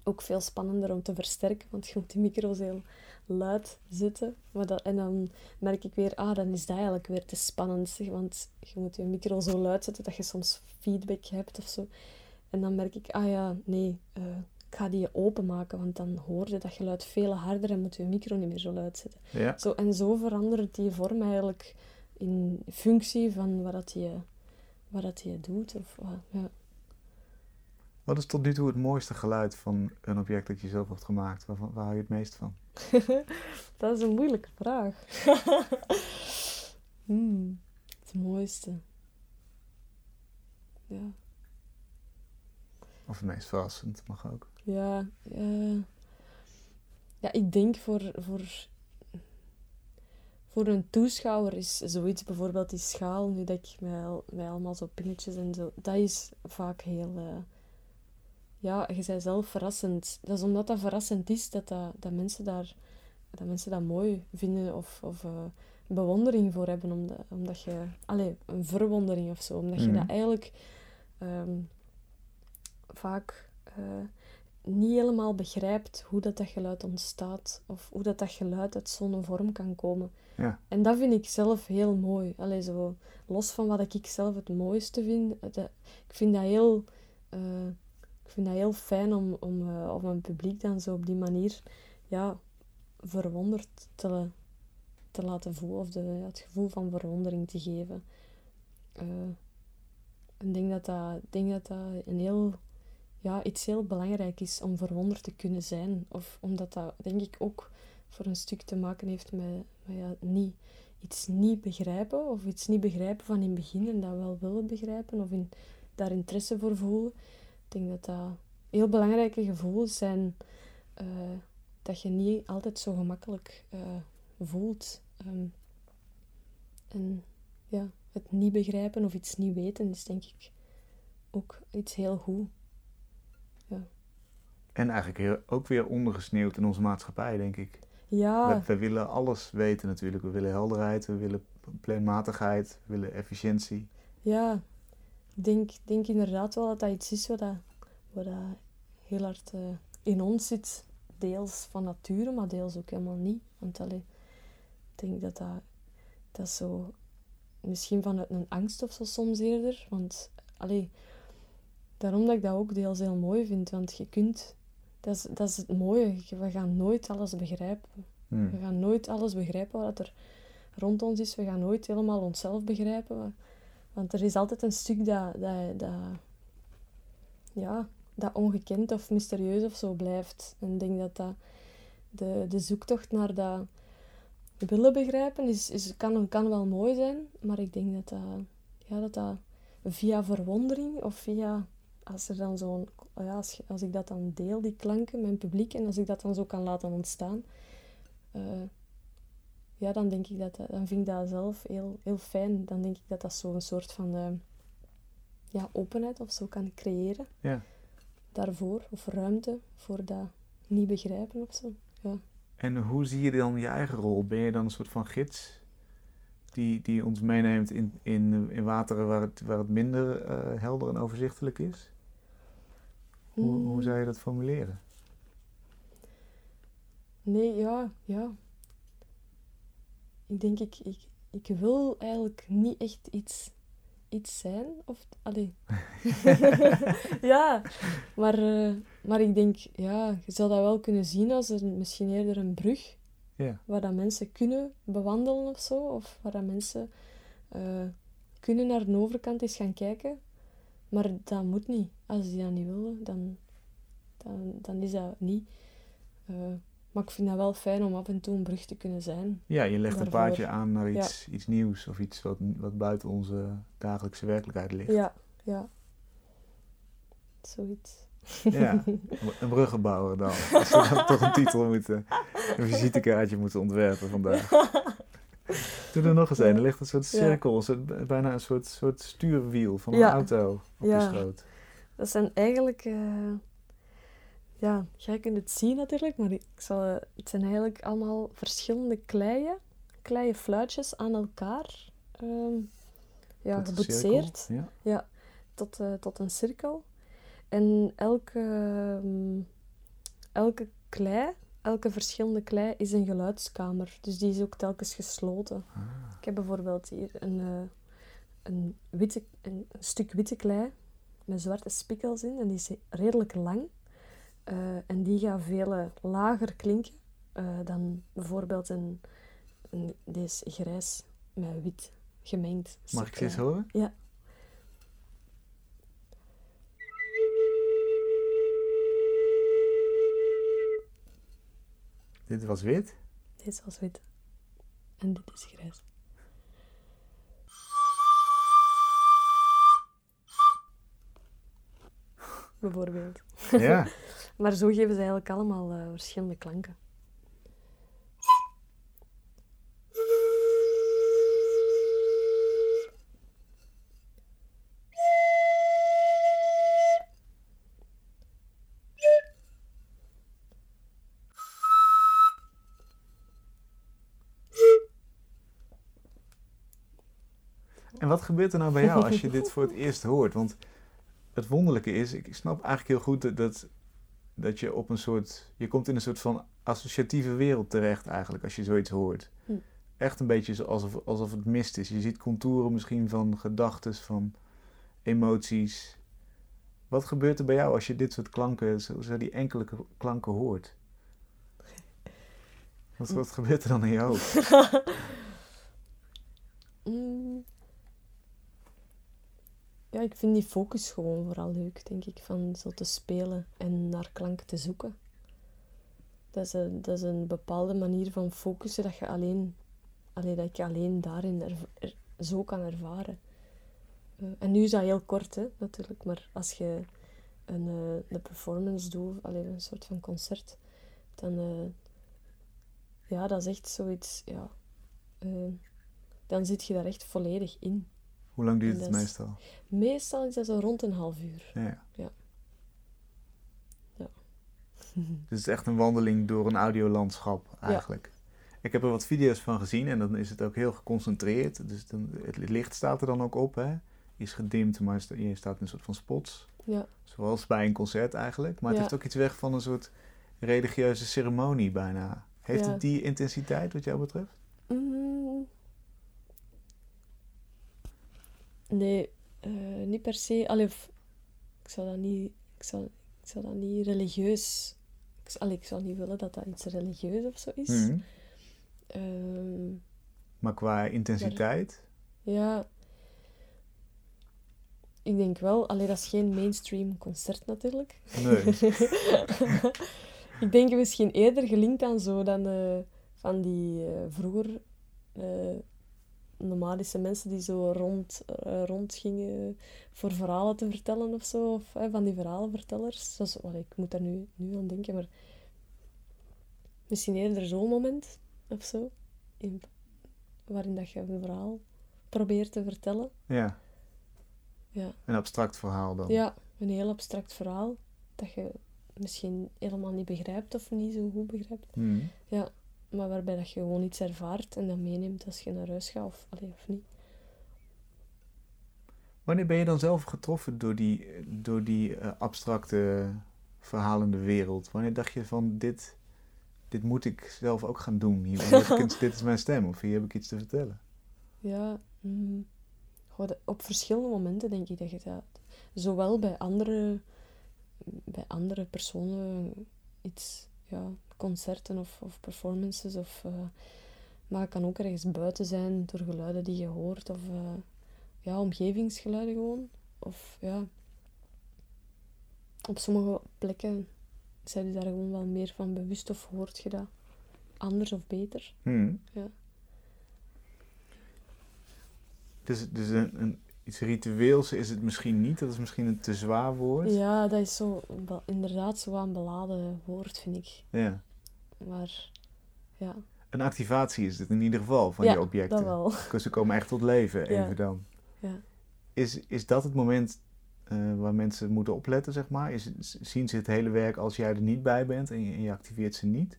Speaker 2: ook veel spannender om te versterken, want je moet die micro's heel luid zitten. Maar dat, en dan merk ik weer, ah, dan is dat eigenlijk weer te spannend. Want je moet je micro zo luid zetten dat je soms feedback hebt of zo. En dan merk ik, ah ja, nee, uh, ik ga die openmaken, want dan hoor je dat geluid veel harder en moet je micro niet meer zo luid zetten.
Speaker 1: Ja.
Speaker 2: Zo, en zo verandert die vorm eigenlijk in functie van wat dat je, wat dat je doet. Of, ja.
Speaker 1: Wat is tot nu toe het mooiste geluid van een object dat je zelf hebt gemaakt? Waar, waar hou je het meest van? [laughs]
Speaker 2: dat is een moeilijke vraag. [laughs] hmm, het mooiste. Ja.
Speaker 1: Of het meest verrassend, mag ook.
Speaker 2: Ja, uh, ja ik denk voor, voor, voor een toeschouwer is zoiets, bijvoorbeeld die schaal, nu dat ik met, met allemaal zo pinnetjes en zo, dat is vaak heel... Uh, ja, je zei zelf verrassend. Dat is omdat dat verrassend is, dat, dat, dat, mensen, daar, dat mensen dat mooi vinden of, of uh, bewondering voor hebben. Omdat, omdat je... Allee, een verwondering of zo. Omdat mm. je dat eigenlijk um, vaak uh, niet helemaal begrijpt hoe dat, dat geluid ontstaat of hoe dat, dat geluid uit zo'n vorm kan komen.
Speaker 1: Ja.
Speaker 2: En dat vind ik zelf heel mooi. Allee, zo, los van wat ik zelf het mooiste vind, dat, ik vind dat heel, uh, ik vind dat heel fijn om, om, uh, om een publiek dan zo op die manier ja, verwonderd te, te laten voelen of de, ja, het gevoel van verwondering te geven. Uh, ik denk dat dat, ik denk dat, dat een heel ja, iets heel belangrijk is om verwonderd te kunnen zijn. Of omdat dat, denk ik, ook voor een stuk te maken heeft met, ja, niet, iets niet begrijpen. Of iets niet begrijpen van in het begin en dat wel willen begrijpen. Of in, daar interesse voor voelen. Ik denk dat dat heel belangrijke gevoelens zijn. Uh, dat je niet altijd zo gemakkelijk uh, voelt. Um, en ja, het niet begrijpen of iets niet weten is denk ik ook iets heel goed.
Speaker 1: En eigenlijk ook weer ondergesneeuwd in onze maatschappij, denk ik.
Speaker 2: Ja.
Speaker 1: We, we, willen alles weten natuurlijk. We willen helderheid, we willen planmatigheid, we willen efficiëntie.
Speaker 2: Ja, ik denk, denk inderdaad wel dat dat iets is wat, dat, wat dat heel hard uh, in ons zit. Deels van nature, maar deels ook helemaal niet. Want allee, ik denk dat dat, dat zo... Misschien vanuit een angst of zo soms eerder. Want allee, Daarom dat ik dat ook deels heel mooi vind, want je kunt... Dat is, dat is het mooie, we gaan nooit alles begrijpen.
Speaker 1: Hmm.
Speaker 2: We gaan nooit alles begrijpen wat er rond ons is. We gaan nooit helemaal onszelf begrijpen. Want er is altijd een stuk dat, dat, dat, ja, dat ongekend of mysterieus of zo blijft. En ik denk dat, dat de, de zoektocht naar dat willen begrijpen is, is, kan, kan wel mooi zijn, maar ik denk dat dat, ja, dat, dat via verwondering of via als er dan zo'n, ja, als, als, ik dat dan deel, die klanken, mijn publiek, en als ik dat dan zo kan laten ontstaan, uh, ja, dan denk ik dat, dan vind ik dat zelf heel, heel fijn. Dan denk ik dat dat zo'n soort van uh, ja, openheid of zo kan creëren.
Speaker 1: Ja.
Speaker 2: Daarvoor, of ruimte voor dat niet begrijpen of zo. Ja.
Speaker 1: En hoe zie je dan je eigen rol? Ben je dan een soort van gids die, die ons meeneemt in, in, in wateren waar het, waar het minder uh, helder en overzichtelijk is? Hoe, hoe
Speaker 2: Hmm.
Speaker 1: zou je dat formuleren?
Speaker 2: Nee, ja, ja. Ik denk, ik, ik, ik wil eigenlijk niet echt iets, iets zijn. Of, allee. [laughs] [laughs] ja, maar, eh, maar ik denk, ja, je zou dat wel kunnen zien als een, misschien eerder een brug.
Speaker 1: Ja.
Speaker 2: Waar dat mensen kunnen bewandelen of zo. Of waar dat mensen eh, kunnen naar de overkant eens gaan kijken. Maar dat moet niet. Als die dat niet willen, dan, dan, dan is dat niet. Eh, maar ik vind dat wel fijn om af en toe een brug te kunnen zijn.
Speaker 1: Ja, je legt een paardje aan naar iets, iets nieuws of iets wat, wat buiten onze dagelijkse werkelijkheid ligt.
Speaker 2: Ja, ja. Zoiets.
Speaker 1: Ja, [laughs] een bruggenbouwer dan. Als we dan toch een titel moeten, een visitekaartje moeten ontwerpen vandaag. [laughs] Doe er nog eens een. Er ligt een soort cirkel, een soort, bijna een soort, soort stuurwiel van een auto op je schoot.
Speaker 2: Dat zijn eigenlijk... eh, ja, jij kunt het zien natuurlijk, maar ik zal, het zijn eigenlijk allemaal verschillende kleien. Kleie fluitjes aan elkaar. ehm, ja, geboetseerd.
Speaker 1: cirkel, Ja.
Speaker 2: tot, eh, tot een cirkel. En elke, ehm, elke klei, elke verschillende klei is een geluidskamer. Dus die is ook telkens gesloten.
Speaker 1: Ah.
Speaker 2: Ik heb bijvoorbeeld hier een, eh, een, witte, een, een stuk witte klei met zwarte spikkels in. En die is redelijk lang. Eh, en die gaat veel eh, lager klinken dan bijvoorbeeld een, een, deze grijs met wit gemengd.
Speaker 1: Mag ik ze eens horen?
Speaker 2: Ja.
Speaker 1: Dit was wit.
Speaker 2: Deze was wit. En dit is grijs. Bijvoorbeeld.
Speaker 1: Ja. [laughs]
Speaker 2: Maar zo geven ze eigenlijk allemaal eh, verschillende klanken.
Speaker 1: En wat gebeurt er nou bij jou als je dit [laughs] voor het eerst hoort? Want het wonderlijke is, ik snap eigenlijk heel goed dat, dat, dat je op een soort... Je komt in een soort van associatieve wereld terecht eigenlijk als je zoiets hoort.
Speaker 2: Hm.
Speaker 1: Echt een beetje alsof, alsof het mist is. Je ziet contouren misschien van gedachten, van emoties. Wat gebeurt er bij jou als je dit soort klanken, zo, zo die enkele klanken hoort? Wat, wat gebeurt er dan in je hoofd? [laughs] [laughs]
Speaker 2: Ik vind die focus gewoon vooral leuk, denk ik, van zo te spelen en naar klanken te zoeken. Dat is een, dat is een bepaalde manier van focussen dat je alleen, allee, dat ik alleen daarin zo kan ervaren. Eh, en nu is dat heel kort, hè, natuurlijk, maar als je een, eh, een performance doet, allee, een soort van concert, dan, eh, ja, dat is echt zoiets, ja, dan zit je daar echt volledig in.
Speaker 1: Hoe lang duurt het
Speaker 2: is-
Speaker 1: meestal?
Speaker 2: Meestal is dat zo rond een half uur.
Speaker 1: Ja.
Speaker 2: Ja. Ja. [laughs]
Speaker 1: Dus het is echt een wandeling door een audiolandschap eigenlijk. Ik heb er wat video's van gezien en dan is het ook heel geconcentreerd. Dus dan, het licht staat er dan ook op, hè. Is gedimd, maar je staat in een soort van spots.
Speaker 2: Ja,
Speaker 1: Zoals bij een concert eigenlijk. Maar het
Speaker 2: Ja.
Speaker 1: heeft ook iets weg van een soort religieuze ceremonie bijna. Heeft
Speaker 2: Ja.
Speaker 1: het die intensiteit wat jou betreft?
Speaker 2: Mm. Nee, eh, niet per se. Allee, of- ik zou dat niet, ik zou, ik zou dat niet religieus. Ik, allee, ik zou niet willen dat dat iets religieus of zo is.
Speaker 1: Mhm.
Speaker 2: Ehm,
Speaker 1: Maar qua intensiteit?
Speaker 2: ja, ik denk wel. Allee, dat is geen mainstream concert natuurlijk.
Speaker 1: Nee. [laughs]
Speaker 2: ik denk misschien eerder gelinkt aan zo dan eh, van die eh, vroeger nomadische mensen die zo rond, eh, rondgingen voor verhalen te vertellen of zo. Of eh, van die verhalenvertellers. Zoals, wel, ik moet daar nu, nu aan denken, maar misschien eerder zo'n moment of zo. In, waarin dat je een verhaal probeert te vertellen.
Speaker 1: Ja,
Speaker 2: Ja.
Speaker 1: een abstract verhaal dan.
Speaker 2: Ja, een heel abstract verhaal dat je misschien helemaal niet begrijpt of niet zo goed begrijpt.
Speaker 1: Mhm.
Speaker 2: Maar waarbij dat je gewoon iets ervaart en dat meeneemt als je naar huis gaat of, allee, of niet.
Speaker 1: Wanneer ben je dan zelf getroffen door die, door die eh, abstracte verhalende wereld? Wanneer dacht je van dit, dit moet ik zelf ook gaan doen? Hier ik [laughs] dit is mijn stem of hier heb ik iets te vertellen?
Speaker 2: Ja, mm, op verschillende momenten denk ik dat je dat... Zowel bij andere, bij andere personen, iets, ja, concerten of, of performances, of, eh, maar het kan ook ergens buiten zijn door geluiden die je hoort, of eh, ja, omgevingsgeluiden gewoon. Of ja, op sommige plekken zijn je daar gewoon wel meer van bewust of hoort je dat anders of beter.
Speaker 1: Hmm.
Speaker 2: Ja.
Speaker 1: Dus, dus een, een, iets ritueels is het misschien niet. Dat is misschien een te zwaar woord.
Speaker 2: Ja, dat is zo, inderdaad zo een beladen woord, vind ik.
Speaker 1: Ja.
Speaker 2: Maar ja,
Speaker 1: Een activatie is het in ieder geval van
Speaker 2: Ja,
Speaker 1: je objecten.
Speaker 2: dat wel. [laughs]
Speaker 1: Ze komen echt tot leven,
Speaker 2: Ja.
Speaker 1: even dan.
Speaker 2: Ja.
Speaker 1: Is, is dat het moment eh, waar mensen moeten opletten, zeg maar? Is, zien ze het hele werk als jij er niet bij bent en je, en je activeert ze niet?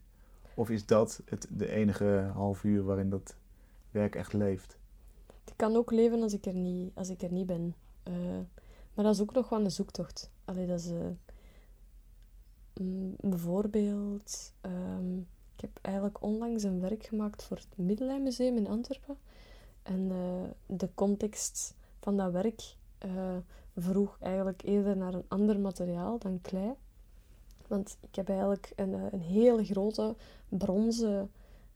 Speaker 1: Of is dat het, de enige half uur waarin dat werk echt leeft?
Speaker 2: Het kan ook leven als ik er niet, als ik er niet ben. Eh, maar dat is ook nog wel een zoektocht. Allee, dat is... eh, mm, bijvoorbeeld... ehm, ik heb eigenlijk onlangs een werk gemaakt voor het Middellijnmuseum in Antwerpen. En eh, de context van dat werk vroeg eigenlijk eerder naar een ander materiaal dan klei. Want ik heb eigenlijk een, een hele grote bronzen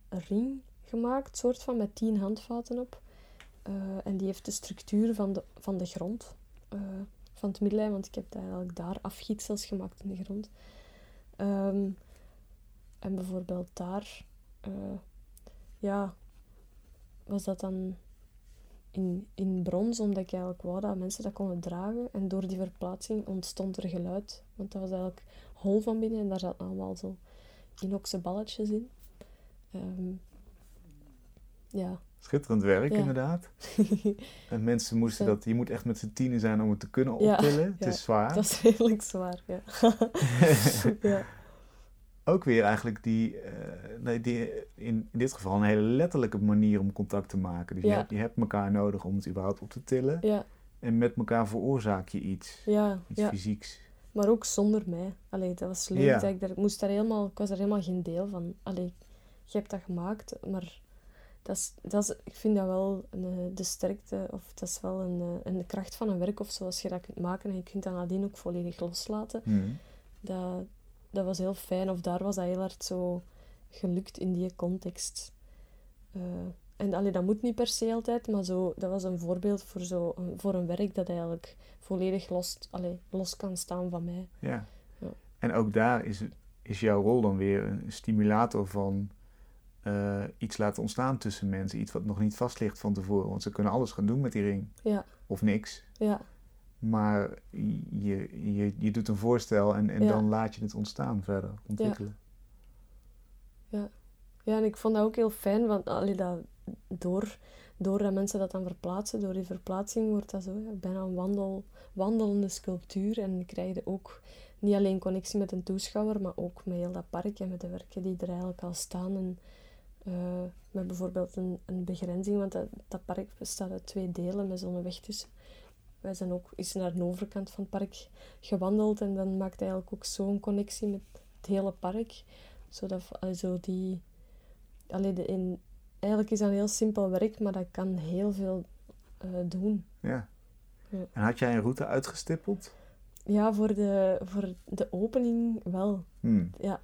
Speaker 2: ring gemaakt, soort van met tien handvaten op. Eh, en die heeft de structuur van de, van de grond, eh, van het middenlijn, want ik heb daar eigenlijk daar afgietsels gemaakt in de grond. Ehm, en bijvoorbeeld daar, eh, ja, was dat dan in, in brons, omdat ik eigenlijk wou dat mensen dat konden dragen. En door die verplaatsing ontstond er geluid, want dat was eigenlijk hol van binnen en daar zaten allemaal zo inoxe balletjes in. Ehm, ja.
Speaker 1: Schitterend werk,
Speaker 2: Ja.
Speaker 1: inderdaad. [laughs] En mensen moesten dat... Je moet echt met z'n tienen zijn om het te kunnen optillen. Het is zwaar.
Speaker 2: Dat is redelijk zwaar, ja. [laughs] ja.
Speaker 1: Ook weer eigenlijk die, nee, die in, in dit geval een hele letterlijke manier om contact te maken. Dus je, hebt, je hebt elkaar nodig om het überhaupt op te tillen.
Speaker 2: Ja,
Speaker 1: En met elkaar veroorzaak je iets.
Speaker 2: ja,
Speaker 1: Iets
Speaker 2: ja.
Speaker 1: fysieks.
Speaker 2: Maar ook zonder mij. Allee, dat was leuk.
Speaker 1: Ja.
Speaker 2: Dat ik, daar, ik, moest daar helemaal, ik was daar helemaal geen deel van. Allee, je hebt dat gemaakt, maar dat is, dat is, ik vind dat wel een, eh, de sterkte, of dat is wel een, eh, een kracht van een werk of zo, als je dat kunt maken en je kunt dat nadien ook volledig loslaten.
Speaker 1: Hmm.
Speaker 2: Dat, dat was heel fijn, of daar was dat heel hard zo gelukt in die context. Eh, en allee, dat moet niet per se altijd, maar zo, dat was een voorbeeld voor, zo, een- voor een werk dat eigenlijk volledig los, allee, los kan staan van mij.
Speaker 1: Ja.
Speaker 2: Ja.
Speaker 1: En ook daar is, is jouw rol dan weer een stimulator van eh, iets laten ontstaan tussen mensen. Iets wat nog niet vast ligt van tevoren. Want ze kunnen alles gaan doen met die ring.
Speaker 2: Ja,
Speaker 1: Of niks.
Speaker 2: ja,
Speaker 1: Maar je, je, je doet een voorstel en, en
Speaker 2: Ja.
Speaker 1: dan laat je het ontstaan verder, ontwikkelen.
Speaker 2: ja, en ik vond dat ook heel fijn, want allee, dat, door, doordat mensen dat dan verplaatsen, door die verplaatsing wordt dat zo ja, bijna een wandel, wandelende sculptuur. En dan krijg je ook niet alleen connectie met een toeschouwer, maar ook met heel dat park en met de werken die er eigenlijk al staan. En eh, met bijvoorbeeld een, een begrenzing, want dat, dat park bestaat uit twee delen met zo'n weg tussen. Wij zijn ook eens naar de overkant van het park gewandeld en dan maakt eigenlijk ook zo'n connectie met het hele park. Zodat, zo die, allee, de, in, eigenlijk is dat een heel simpel werk, maar dat kan heel veel eh, doen.
Speaker 1: Ja.
Speaker 2: Ja.
Speaker 1: En had jij een route uitgestippeld?
Speaker 2: Ja, voor de, voor de opening wel.
Speaker 1: Hmm.
Speaker 2: Ja.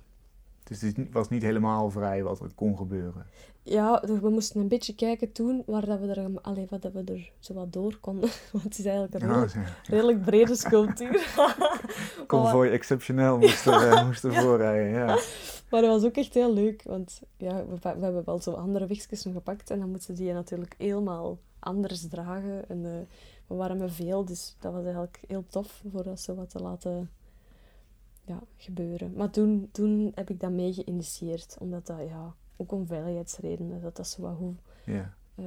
Speaker 1: Dus het was niet helemaal vrij wat er kon gebeuren.
Speaker 2: Ja, dus we moesten een beetje kijken toen waar dat we er, allee, wat dat we er zo wat door konden. [laughs] Want het is eigenlijk een
Speaker 1: Ja,
Speaker 2: redelijk, brede sculptuur. [laughs]
Speaker 1: Convoy exceptioneel moest er, eh, moest er
Speaker 2: Ja.
Speaker 1: voorrijden, ja.
Speaker 2: Maar dat was ook echt heel leuk, want ja, we, hebben wel zo andere wegjes gepakt en dan moesten die natuurlijk helemaal anders dragen. En eh, we waren met veel, dus dat was eigenlijk heel tof voor dat zo wat te laten ja, gebeuren. Maar toen, toen heb ik dat mee geïnitieerd, omdat dat ja, ook om veiligheidsredenen, dat dat zo wat goed
Speaker 1: ja.
Speaker 2: eh,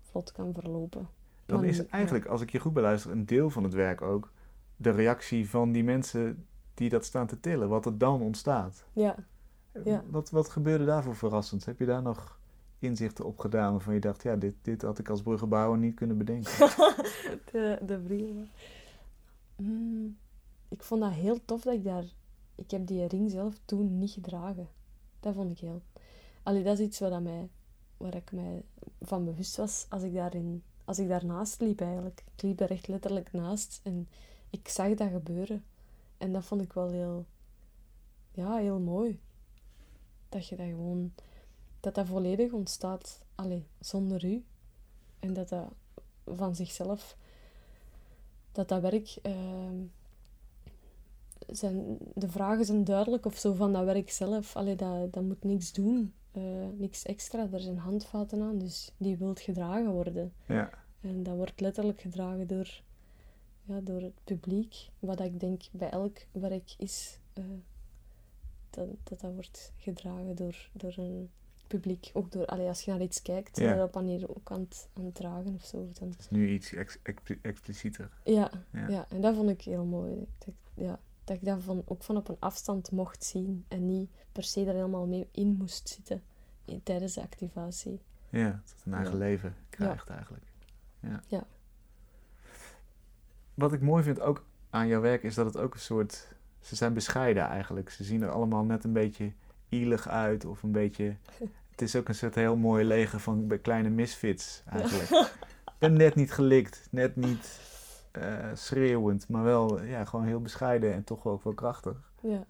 Speaker 2: vlot kan verlopen.
Speaker 1: Dan
Speaker 2: Maar
Speaker 1: is
Speaker 2: niet-
Speaker 1: eigenlijk, als ik je goed beluister, een deel van het werk ook de reactie van die mensen die dat staan te tillen, wat er dan ontstaat.
Speaker 2: Ja, Ja.
Speaker 1: Wat, wat gebeurde daarvoor verrassend? Heb je daar nog inzichten op gedaan waarvan je dacht, ja, dit, dit had ik als bruggenbouwer niet kunnen bedenken? [laughs]
Speaker 2: de, de brieven. Mm, ik vond dat heel tof dat ik daar... Ik heb die ring zelf toen niet gedragen. Dat vond ik heel... Allee, dat is iets wat mij waar ik mij van bewust was als ik, daarin, als ik daarnaast liep eigenlijk. Ik liep er echt letterlijk naast en ik zag dat gebeuren. En dat vond ik wel heel, ja, heel mooi. Dat je dat gewoon, dat dat volledig ontstaat, allee, zonder u. En dat dat van zichzelf, dat dat werk, ehm, zijn, de vragen zijn duidelijk of zo van dat werk zelf. Allee, dat, dat moet niks doen, uh, niks extra. Er zijn handvaten aan, dus die wilt gedragen worden.
Speaker 1: Ja.
Speaker 2: En dat wordt letterlijk gedragen door, ja, door het publiek. Wat ik denk bij elk werk is, uh, dat, dat dat wordt gedragen door, door een publiek. Ook door, allee, als je naar iets kijkt,
Speaker 1: Ja.
Speaker 2: op manier ook aan het, aan het dragen of zo. Dan,
Speaker 1: Het is nu iets ex- expli- explicieter.
Speaker 2: ja,
Speaker 1: Ja.
Speaker 2: ja. en dat vond ik heel mooi. Dat, ja, dat ik dat van, ook van op een afstand mocht zien en niet per se er helemaal mee in moest zitten in- tijdens de activatie.
Speaker 1: Ja, dat het een eigen
Speaker 2: Ja.
Speaker 1: leven krijgt eigenlijk. Ja.
Speaker 2: Ja.
Speaker 1: Wat ik mooi vind ook aan jouw werk is dat het ook een soort... Ze zijn bescheiden eigenlijk. Ze zien er allemaal net een beetje ielig uit of een beetje... [laughs] Het is ook een soort heel mooi leger van kleine misfits eigenlijk. [laughs] Ik ben net niet gelikt, net niet schreeuwend, maar wel ja, gewoon heel bescheiden en toch ook wel krachtig.
Speaker 2: Ja,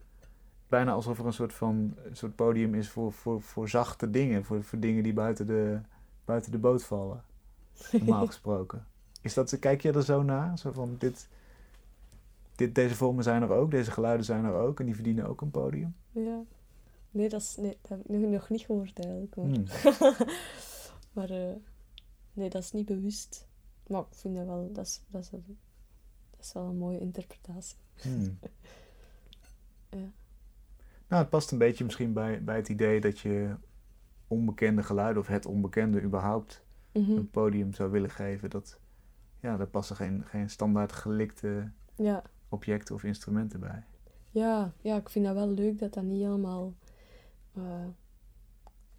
Speaker 1: Bijna alsof er een soort van een soort podium is voor, voor, voor zachte dingen, voor, voor dingen die buiten de, buiten de boot vallen. Normaal [laughs] gesproken. Is dat, kijk je er zo naar? Zo van dit, dit, deze vormen zijn er ook, deze geluiden zijn er ook en die verdienen ook een podium.
Speaker 2: ja. Nee, dat, is, nee, dat heb ik nog, nog niet gehoord eigenlijk. Maar,
Speaker 1: Hmm. [laughs]
Speaker 2: maar eh, nee, dat is niet bewust. Maar ik vind dat wel, dat is, dat is, een- dat is wel een mooie interpretatie.
Speaker 1: Hmm. [laughs]
Speaker 2: Ja.
Speaker 1: Nou, het past een beetje misschien bij, bij het idee dat je onbekende geluiden of het onbekende überhaupt
Speaker 2: Mhm.
Speaker 1: een podium zou willen geven. Dat, ja, daar passen geen, geen standaard gelikte
Speaker 2: Ja.
Speaker 1: objecten of instrumenten bij.
Speaker 2: Ja, ja, ik vind dat wel leuk dat dat niet helemaal... eh,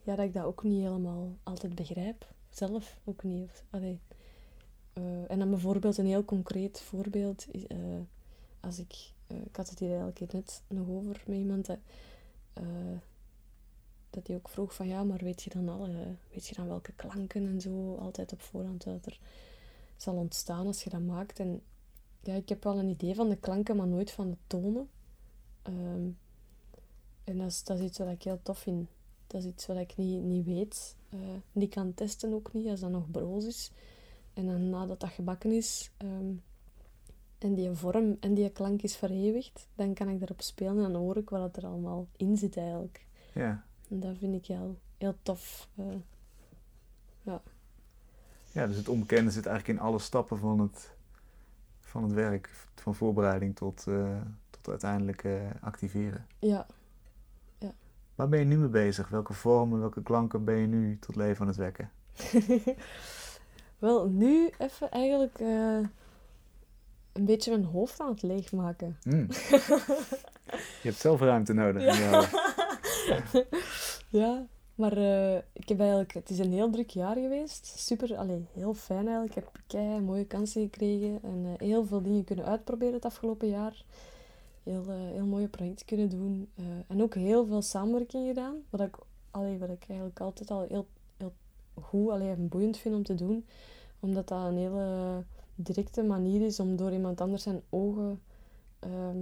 Speaker 2: ja, dat ik dat ook niet helemaal altijd begrijp. Zelf ook niet. Of, allee. Eh, en dan bijvoorbeeld een heel concreet voorbeeld. Eh, als ik... eh, ik had het hier eigenlijk net nog over met iemand. Dat, dat die ook vroeg van... Ja, maar weet je dan alle... Weet je dan welke klanken en zo altijd op voorhand dat er zal ontstaan als je dat maakt? En ja, ik heb wel een idee van de klanken, maar nooit van de tonen. Ehm, en dat is, dat is iets wat ik heel tof vind. Dat is iets wat ik niet, niet weet. niet kan testen ook niet, als dat nog broos is. En dan nadat dat gebakken is ehm, en die vorm en die klank is verewigd, dan kan ik daarop spelen en dan hoor ik wat er allemaal in zit eigenlijk.
Speaker 1: Ja,
Speaker 2: En dat vind ik heel, heel tof. eh.
Speaker 1: ja dus het onbekende zit eigenlijk in alle stappen van het, van het werk. Van voorbereiding tot, eh, tot uiteindelijk eh, activeren.
Speaker 2: ja,
Speaker 1: Waar ben je nu mee bezig? Welke vormen, welke klanken ben je nu tot leven aan het wekken? [laughs]
Speaker 2: wel nu even eigenlijk eh, een beetje mijn hoofd aan het leegmaken.
Speaker 1: Hmm. [laughs] je hebt zelf ruimte nodig. je [laughs] hoofd.
Speaker 2: Ja, maar eh, ik heb eigenlijk, het is een heel druk jaar geweest. Super, allee, heel fijn eigenlijk. Ik heb kei mooie kansen gekregen en eh, heel veel dingen kunnen uitproberen het afgelopen jaar. Heel, heel mooie projecten kunnen doen. en ook heel veel samenwerking gedaan. Wat ik, allee, wat ik eigenlijk altijd al heel goed allee, en boeiend vind om te doen. Omdat dat een hele directe manier is om door iemand anders zijn ogen ehm,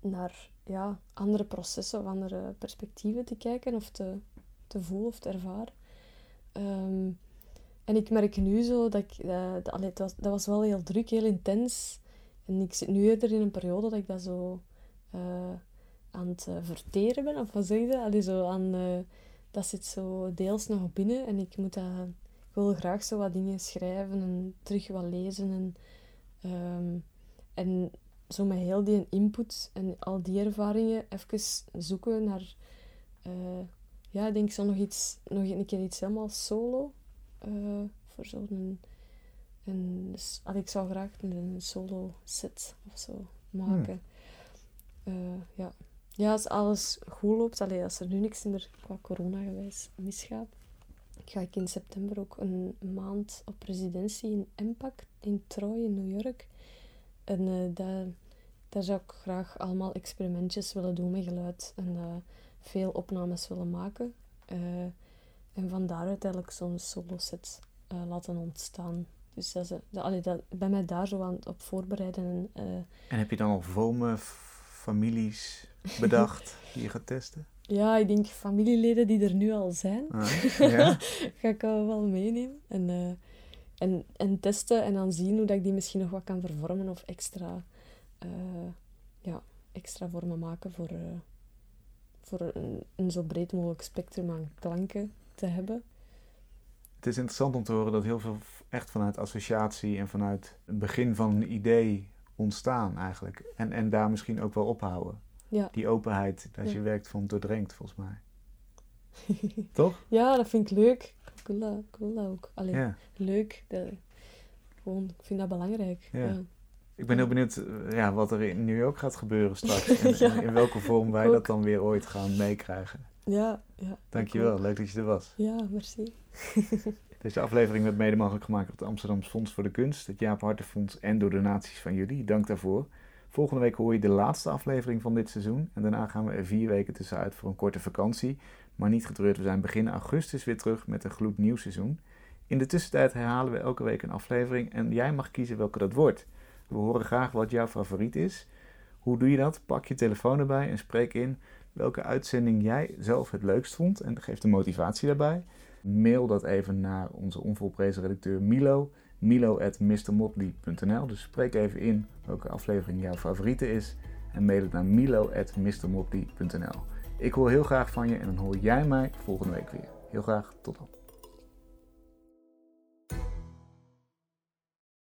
Speaker 2: naar ja, andere processen of andere perspectieven te kijken of te, te voelen of te ervaren. Ehm, en ik merk nu zo dat ik... eh, dat, was, dat was wel heel druk, heel intens. En ik zit nu eerder in een periode dat ik dat zo eh, aan het eh, verteren ben, of wat zeg je dat? Zo aan, dat zit zo deels nog binnen en ik moet dat... Ik wil graag zo wat dingen schrijven en terug wat lezen en... ehm, en zo met heel die input en al die ervaringen even zoeken naar... eh, ja, ik denk zo nog iets, nog een keer iets helemaal solo. eh, voor zo'n... Een, dus, allee, ik zou graag een solo set of zo maken. Eh, ja. Ja, als alles goed loopt, allee, als er nu niks in er qua corona gewijs misgaat, ga ik in september ook een maand op residentie in Impact in Troy in New York. En eh, daar, daar zou ik graag allemaal experimentjes willen doen met geluid en eh, veel opnames willen maken. Eh, en van daaruit eigenlijk zo'n solo-set eh, laten ontstaan. Dus dat, eh, dat, dat, ben mij daar zo aan het op voorbereiden. En,
Speaker 1: En heb je dan al vomen, families [laughs] bedacht die je gaat testen?
Speaker 2: ja, ik denk familieleden die er nu al zijn,
Speaker 1: Ah, [laughs] ja?
Speaker 2: ga ik wel meenemen. En, eh, en, en testen en dan zien hoe dat ik die misschien nog wat kan vervormen of extra, eh, ja, extra vormen maken voor, eh, voor een, een zo breed mogelijk spectrum aan klanken te hebben.
Speaker 1: Het is interessant om te horen dat heel veel echt vanuit associatie en vanuit het begin van een idee ontstaan eigenlijk. En, en daar misschien ook wel ophouden.
Speaker 2: Ja.
Speaker 1: Die openheid als
Speaker 2: Ja.
Speaker 1: je werkt van doordrenkt volgens mij. [laughs] Toch?
Speaker 2: Ja, dat vind ik leuk. Wil dat ook. Allee,
Speaker 1: Ja.
Speaker 2: leuk. Dat, gewoon, ik vind dat belangrijk.
Speaker 1: Ik ben heel benieuwd eh, ja, wat er in New York gaat gebeuren straks. [laughs] En, in welke vorm wij
Speaker 2: ook.
Speaker 1: dat dan weer ooit gaan meekrijgen.
Speaker 2: Ja, ja.
Speaker 1: Dankjewel,
Speaker 2: ook.
Speaker 1: leuk dat je er was.
Speaker 2: Ja, merci. [laughs]
Speaker 1: Deze aflevering werd mede mogelijk gemaakt door het Amsterdamse Fonds voor de Kunst, het Jaap Hartenfonds en door donaties van jullie. Dank daarvoor. Volgende week hoor je de laatste aflevering van dit seizoen. En daarna gaan we er vier weken tussenuit voor een korte vakantie. Maar niet getreurd, we zijn begin augustus weer terug met een gloednieuw seizoen. In de tussentijd herhalen we elke week een aflevering en jij mag kiezen welke dat wordt. We horen graag wat jouw favoriet is. Hoe doe je dat? Pak je telefoon erbij en spreek in welke uitzending jij zelf het leukst vond en geef de motivatie daarbij. Mail dat even naar onze onvolprezen redacteur Milo, milo.mrmotley.nl. Dus spreek even in welke aflevering jouw favoriete is en mail het naar milo.mrmotley.nl. Ik hoor heel graag van je en dan hoor jij mij volgende week weer. Heel graag, tot dan.